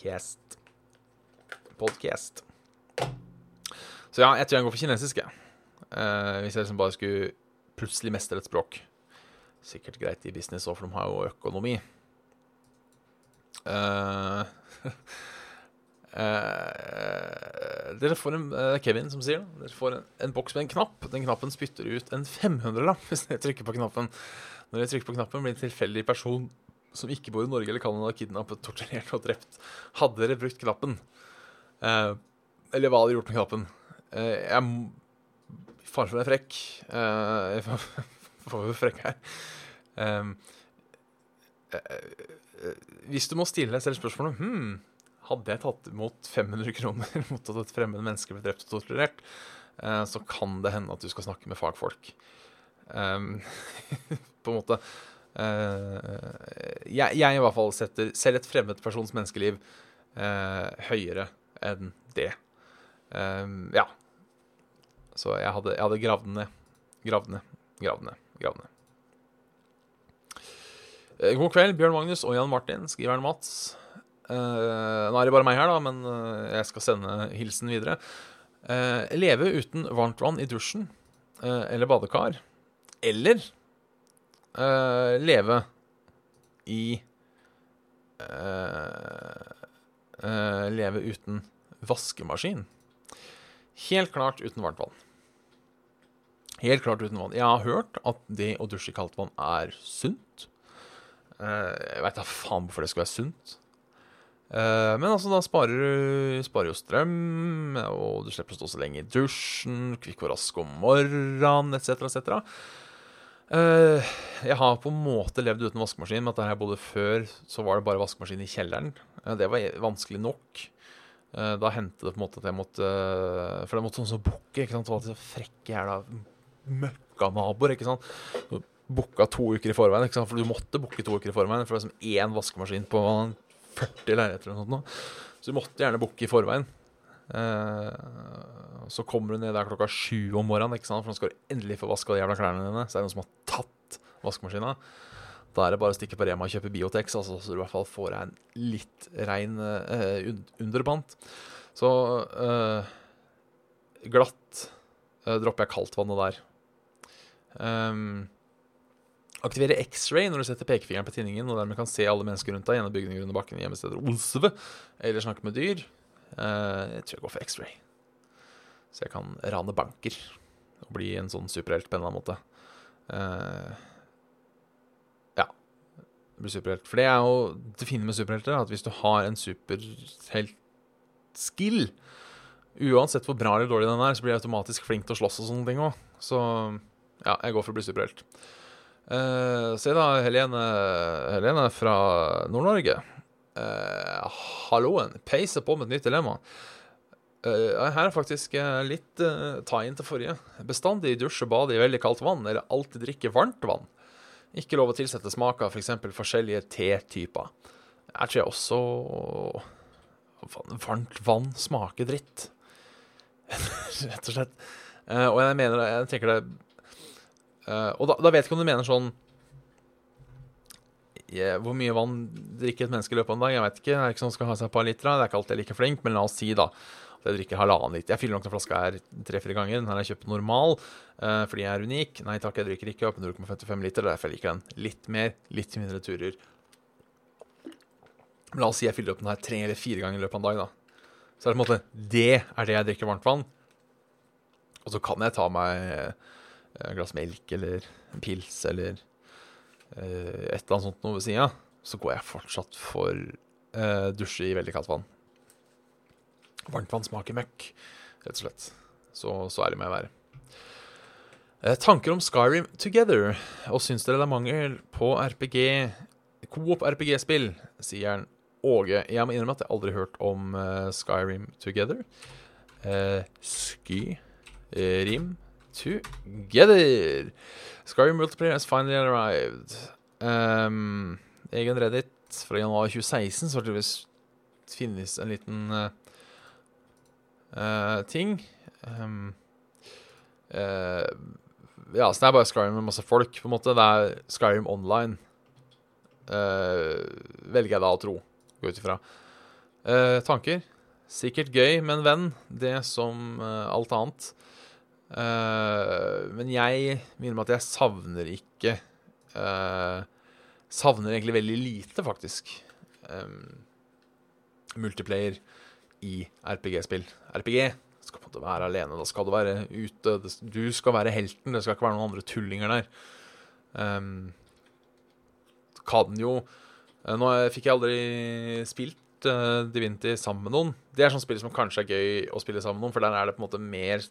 Cast. Podcast. Så ja, jeg tror jeg går for kinesisk, jeg. Eh, hvis jeg liksom bare skulle plutselig mestre et språk. Sikkert greit i business òg, for de har jo økonomi. Uh, [laughs] uh, dere får en Kevin som sier. Dere får en, en, boks med en knapp. Den knappen spytter ut en 500-lapp [laughs] hvis dere trykker på knappen. Når dere trykker på knappen, blir en tilfeldig person som ikke bor i Norge eller Canada, kidnappet, torturert og drept. Hadde dere brukt knappen? Eh, eller hva hadde dere gjort med knappen? Jeg Faren for å frekk. [laughs] Jeg får være frekk her. Hvis du må stille deg selv spørsmålet hmm, Hadde jeg tatt imot 500 kroner [laughs] mot at et fremmed menneske ble drept og torturert, eh, så kan det hende at du skal snakke med fagfolk. [laughs] på en måte Uh, jeg, jeg, i hvert fall setter selv et fremmed persons menneskeliv uh, høyere enn det. Um, ja. Så jeg hadde, jeg hadde gravd ned. Gravd ned, gravd ned, gravd ned. God kveld, Bjørn Magnus og Jan Martin, skriver Mats. Nå er det bare meg her, da, men jeg skal sende hilsen videre. leve uten varmt vann i dusjen eller badekar. Eller leve i Leve uten vaskemaskin. Helt klart uten varmt vann. Helt klart uten vann. Jeg har hørt at det å dusje i kaldt vann er sunt. jeg veit da faen hvorfor det skal være sunt. Men altså, da sparer du sparer jo strøm, og du slipper å stå så lenge i dusjen, kvikk og rask om morgenen, etc., etc. Uh, jeg har på en måte levd uten vaskemaskin, men at der jeg bodde før, så var det bare vaskemaskin i kjelleren. Uh, det var vanskelig nok. Da hendte det på en måte at jeg måtte For det måtte sånn som bukke. ikke sant? Det var så frekke jævla møkkanaboer. ikke sant? Booka to uker i forveien, ikke sant? for du måtte booke to uker i forveien. For det var liksom én vaskemaskin på 40 leiligheter eller noe sånt. Så du måtte gjerne booke i forveien. Eh, så kommer du ned der klokka sju om morgenen, ikke sant? for nå skal du endelig få vaska de jævla klærne dine. Så er det noen som har tatt vaskemaskina. Da er det bare å stikke på Rema og kjøpe Biotex, altså, så du i hvert fall får deg en litt rein eh, underpant. Så eh, glatt dropper jeg kaldtvannet der. Um, Aktivere X-ray når du setter pekefingeren på tinningen og dermed kan se alle mennesker rundt deg gjennom bygninger under bakken, hjemmesteder, Osve, eller snakke med dyr. Uh, jeg tror jeg går for X-ray. Så jeg kan rane banker og bli en sånn superhelt på en eller annen måte. Uh, ja. Bli superhelt. For det er jo det fine med superhelter, at hvis du har en superhelt-skill Uansett hvor bra eller dårlig den er, så blir jeg automatisk flink til å slåss og sånne ting òg. Så ja, jeg går for å bli superhelt. Uh, se da, Helene, Helene fra Nord-Norge. Uh, halloen. Peiser på med et nytt dilemma. Uh, her er faktisk uh, litt uh, ta inn til forrige. Bestandig dusje og bade i veldig kaldt vann, eller alltid drikke varmt vann. Ikke lov å tilsette smak av f.eks. For forskjellige tetyper. Her tror jeg også Varmt vann smaker dritt. [laughs] Rett og slett. og jeg mener jeg tenker det Og da, da, vet jeg ikke om du mener sånn yeah, Hvor mye vann drikker et menneske i løpet av en dag? Jeg vet ikke. Det er ikke sånn skal ha seg et par liter. Det er ikke alltid like flink, men la oss si da at jeg drikker halvannen liter. Jeg fyller nok den flaska her tre-fire ganger. Den her har jeg kjøpt normal eh, fordi jeg er unik. Nei takk, jeg drikker ikke opp 0,55 liter. Er derfor jeg liker den litt mer, litt mindre turer. Men la oss si jeg fyller opp den her tre eller fire ganger i løpet av en dag, da. Så er det på en måte Det er det jeg drikker varmt vann. Og så kan jeg ta meg eh, et glass melk eller en pils eller eh, et eller annet sånt noe ved sida. Så går jeg fortsatt for eh, dusje i veldig kaldt vann. Varmtvann smaker møkk, rett og slett. Så, så ærlig må jeg være. Eh, tanker om Skyrim Together. Og syns dere det er mangel på RPG Coop RPG-spill, sier han Åge. Jeg må innrømme at jeg aldri har hørt om eh, Skyrim Together. Eh, Sky eh, Rim Together. Skyrim Multiplayer has finally arrived. Um, egen Reddit fra januar 2016 så tydeligvis finnes en liten uh, uh, ting. Um, uh, ja, så det er bare Skyrim med masse folk, på en måte. Det er Skyrim online. velger jeg da å tro. Gå ut ifra. Tanker? Sikkert gøy med en venn. Det som alt annet. Eh, men jeg minner meg at jeg savner ikke uh, Savner egentlig veldig lite, faktisk. Um, multiplayer i RPG-spill. RPG skal på en måte være alene. Da skal du være ute. Du skal være helten. Det skal ikke være noen andre tullinger der. Um, kan jo Nå fikk jeg aldri spilt uh, Divinity sammen med noen. Det er sånn spill som kanskje er gøy å spille sammen med noen, for der er det på en måte mer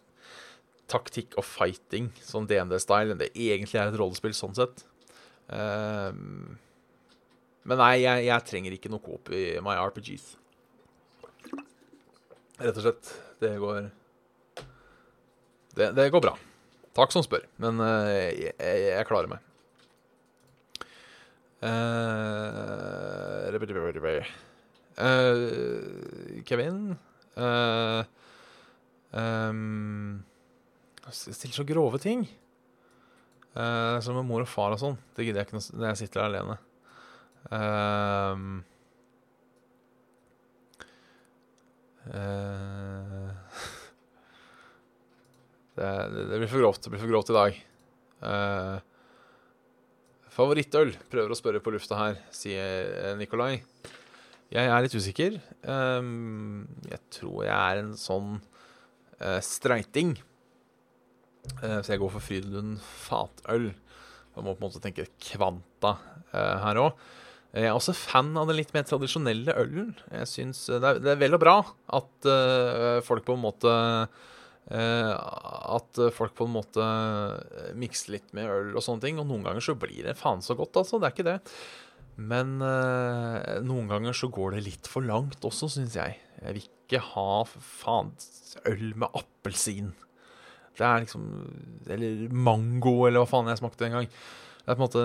taktikk og fighting, sånn DND-style, enn det egentlig er et rollespill sånn sett. Um, men nei, jeg, jeg trenger ikke noe coop i my RPGs. Rett og slett. Det går Det, det går bra. Takk som spør, men uh, jeg, jeg, klarer meg. Uh, uh, Kevin ehm, Stiller så grove ting. Uh, som med mor og far og sånn. Det gidder jeg ikke når jeg sitter her alene. [laughs] Uh, uh, det, det, blir for grovt. Det blir for grovt i dag. Eh, favorittøl? Prøver å spørre på lufta her, sier Nikolai. Jeg er litt usikker. Jeg tror jeg er en sånn streiting. Eh, så jeg går for Frydenlund fatøl. Man må på en måte tenke kvanta eh, her òg. Jeg er også fan av den litt mer tradisjonelle ølen. Jeg synes eh, det er, det er vel og bra at eh, folk på en måte eh, At folk på en måte eh, mikser litt med øl og sånne ting. Og noen ganger så blir det faen så godt, altså. Det er ikke det. Men eh, noen ganger så går det litt for langt også, syns jeg. Jeg vil ikke ha faen øl med appelsin. Det er liksom Eller mango, eller hva faen jeg smakte en gang. Det er på en måte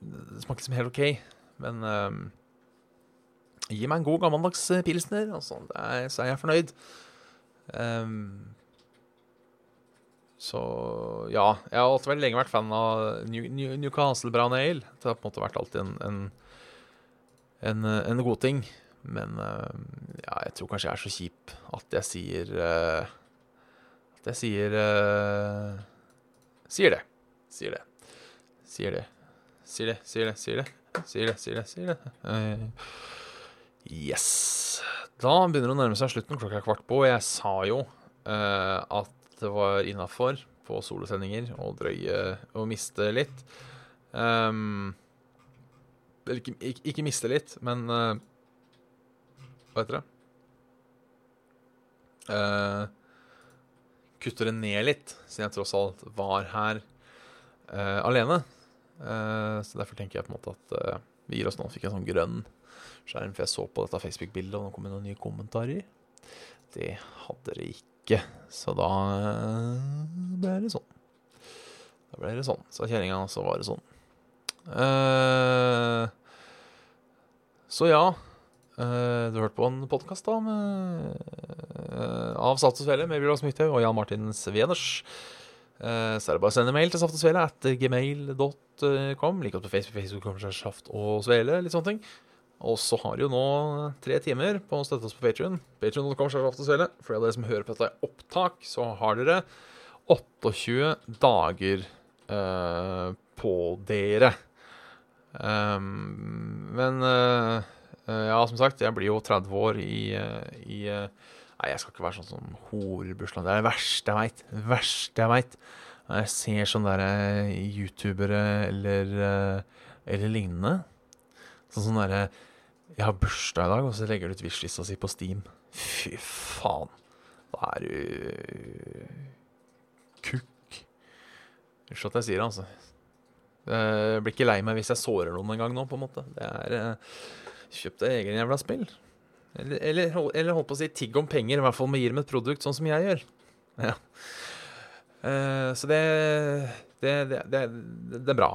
Det smaker liksom helt OK. Men um, gi meg en god gammeldags eh, pilsner, altså. Er, så er jeg fornøyd. Um, så ja. Jeg har alltid lenge vært fan av New, New, Newcastle Brown Ale. Det har på en måte vært alltid en, en, en, en god ting. Men uh, ja, jeg tror kanskje jeg er så kjip at jeg sier eh, Jeg sier uh, Sier det. Sier det. Sier det. Sier det, sier det, sier det. Sier det, sier det, sier det. Uh, yes. Da begynner det å nærme seg slutten. Klokka er kvart på. Jeg sa jo uh, at det var innafor på solosendinger å drøye og miste litt. Um, eller ikke, ikke, ikke miste litt, men uh, Hva heter det? Eh, kutte det ned litt, siden jeg tross alt var her uh, alene. Uh, så derfor tenker jeg på en måte at uh, vi gir oss nå. Fikk en sånn grønn skjerm, for jeg så på dette Facebook-bildet, og nå kom det noen nye kommentarer. Det hadde det ikke. Så da ble det sånn. Da ble det sånn. Så kjerringa, så var det sånn. Så ja. du hørte på en podkast da med, av Saft og Svele, med Bjørn Smythaug og Jan Martin Sveners. Eh, så er det bare å sende mail til Saft og Svele at gmail.com. Like godt på Facebook, Facebook Saft og Svele, litt sånne ting. Og så har de jo nå tre timer på å støtte oss på Patrion. Patreon.com Saft og Svele. For dere som hører på dette i opptak, så har dere 28 dager uh, på dere. Um, men uh, eh, ja, som sagt, jeg blir jo 30 år i, uh, i eh, Nei, jeg skal ikke være sånn som horebursdag. Det er det verste jeg veit. Det verste jeg veit. Jeg ser sånne der eh, youtubere eller, eh, eller lignende. Sånn sånn derre Jeg har bursdag i dag, og så legger du ut wishlista si på Steam. Fy faen. Da er du kukk. Unnskyld at jeg sier det, altså. Jeg blir ikke lei meg hvis jeg sårer noen en gang nå, på en måte. Det er Kjøpte Kjøp deg egen jævla spill. Eller, eller, eller holdt på å si tigg om penger, i hvert fall med gir dem et produkt, sånn som jeg gjør. Ja. Uh, så det det, det, det det er bra.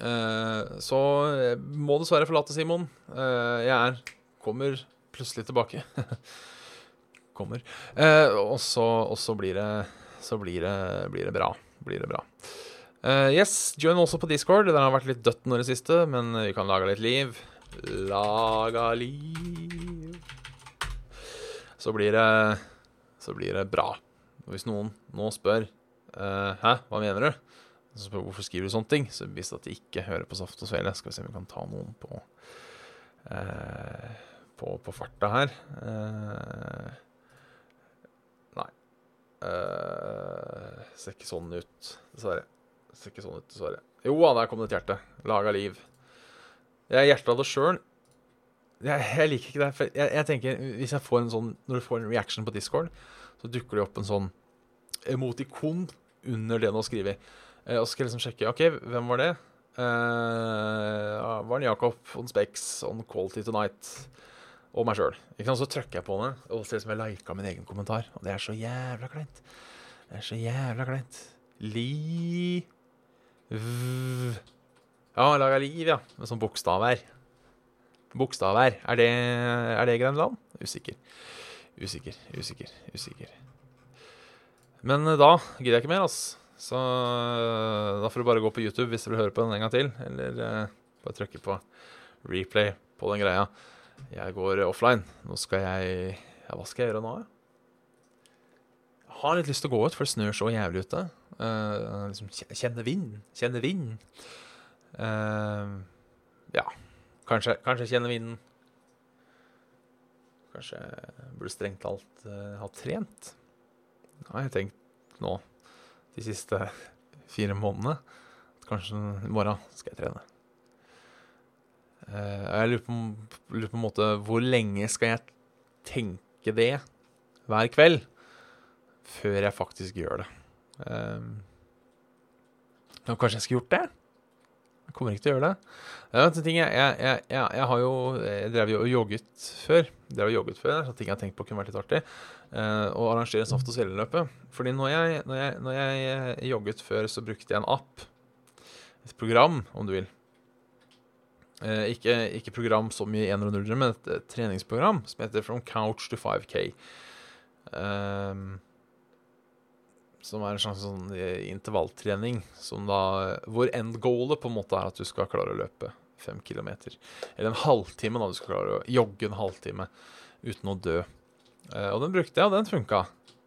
Uh, så jeg må dessverre forlate Simon. Uh, jeg er kommer plutselig tilbake. [laughs] kommer. Eh, og så, blir det Så blir det, blir det bra. Blir det bra. Eh, yes, join også på Discord. Den har vært litt dødt nå i det siste, men vi kan lage litt liv. Laga liv. Så blir det Så blir det bra. Og hvis noen nå spør eh, Hæ, hva mener du? Så spør hvorfor skriver du sånne ting, så hvis at de ikke hører på Saft og Svele, skal vi se om vi kan ta noen på eh, på, på farta her. Eh, nei. Eh, ser ikke sånn ut, dessverre. Ser ikke sånn ut, dessverre. Jo da, der kom det et hjerte. Laga liv. Jeg er hjertet av det sjøl. Jeg, jeg liker ikke det. For jeg, jeg tenker, hvis jeg får en sånn Når du får en reaction på Discord, så dukker det opp en sånn emotikon under det du har skrevet. Eh, og så skal jeg liksom sjekke OK, hvem var det? Uh, var det Jakob on Specs on Quality Tonight? Og meg sjøl. Så trykker jeg på det, og ser ut som jeg lika min egen kommentar. Og det er så jævla kleint. Det er så jævla kleint. Li... V... Ja, laga liv, ja. Med sånn bokstaver. Bokstaver. Er det, er det Grenland? Usikker. Usikker, usikker, usikker. Men eh, da gidder jeg ikke mer, altså. Så eh, da får du bare gå på YouTube hvis du vil høre på den en gang til. Eller eh, bare trykke på replay på den greia. Jeg går offline. Nå skal jeg Ja, hva skal jeg gjøre nå? Jeg har litt lyst til å gå ut, for det snør så jævlig ute. Eh, liksom kjenne vind. Kjenne vind. Eh, ja. Kanskje, kanskje kjenne vinden. Kanskje burde strengt talt uh, ha trent. Det har jeg tenkt nå de siste fire månedene. At kanskje i morgen skal jeg trene. Uh, jeg lurer på, lurer på en måte hvor lenge skal jeg tenke det hver kveld før jeg faktisk gjør det. Uh, kanskje jeg skulle gjort det? Jeg kommer ikke til å gjøre det. Det er en ting jeg, jeg, jeg, jeg, har jo Jeg drev jo og jogget før. Drev og jogget før, er ting jeg har tenkt på kunne vært litt artig. Eh, å arrangere saft- og svelgeløpet. Fordi når jeg, når, jeg, når jeg eh, jogget før, så brukte jeg en app. Et program, om du vil. Eh, ikke, ikke program som i 1 og 0, men et, et treningsprogram som heter From Couch to 5K. Eh, som er en slags sånn eh, intervalltrening som da, hvor endgoalet på en måte er at du skal klare å løpe fem kilometer. Eller en halvtime, da. Du skal klare å jogge en halvtime uten å dø. Uh, og den brukte jeg, og den funka.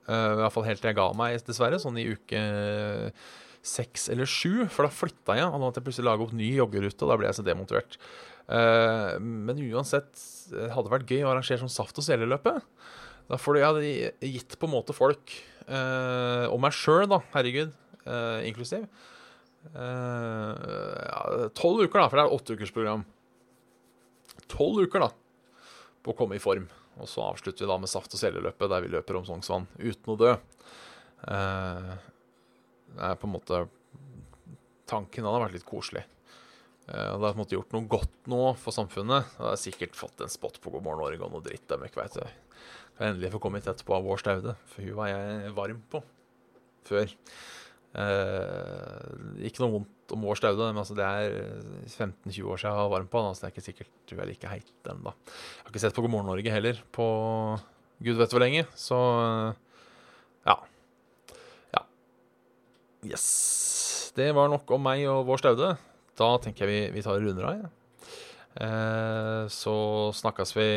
Uh, fall helt til jeg ga meg, dessverre. Sånn i uke seks eller sju. For da flytta jeg, og da måtte jeg plutselig lage opp ny joggerute, og da ble jeg så demotivert. Uh, men uansett, det hadde vært gøy å arrangere sånn saft- og seleløpet. Da får du, jeg gitt på en måte folk, eh, og meg sjøl, da, herregud, Uh, inklusiv Tolv uker, da, for det er åtteukersprogram. Tolv uker, da, på å komme i form. Og så avslutter vi da med saft- og seleløpet, der vi løper om Sognsvann uten å dø. Eh, det er på en måte Tanken hadde vært litt koselig. Uh, det har på en måte gjort noe godt nå for samfunnet. Jeg har sikkert fått en spot på God morgen Oregon og dritt dem ikke vet jeg. Endelig få komme hit etterpå av Vår Staude, for hun var jeg varm på før. Eh, ikke noe vondt om Vår Staude, men altså det er 15-20 år siden jeg var varm på han, så det er ikke sikkert hun er like heit ennå. Jeg har ikke sett på God morgen Norge heller på gud vet hvor lenge, så ja. Ja. Yes. Det var nok om meg og vår staude. Da tenker jeg vi, vi tar runder av. Ja. Eh, så snakkes vi,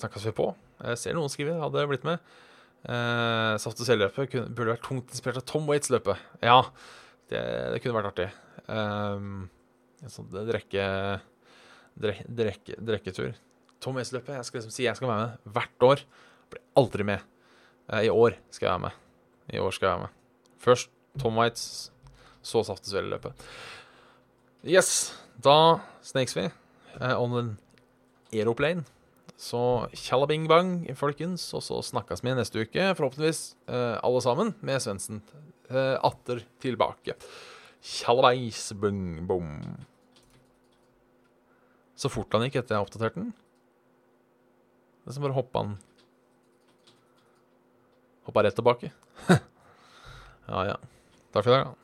snakkes vi på. Jeg ser noen skriver hadde blitt med. Eh, Saft og burde vært tungt inspirert av Tom Waits-løpet. Ja, det, det kunne vært artig. Um, sånn drekke, drekke, drekke, drekketur. Tom Waits-løpet. Jeg skal liksom si jeg skal være med hvert år. Blir aldri med. Eh, I år skal jeg være med. I år skal jeg være med. Først Tom Waits, så Saft og Svele-løpet. Yes, da snakes vi eh, on an aeroplane. Så tjallabing bang, folkens. Og så snakkes vi neste uke, forhåpentligvis uh, alle sammen, med Svendsen uh, atter tilbake. Tjallabeis bung bom. Så fort han gikk etter jeg oppdaterte den. Det er som bare hoppa han Hoppa rett tilbake. [laughs] ja, ja. Takk for i dag, da.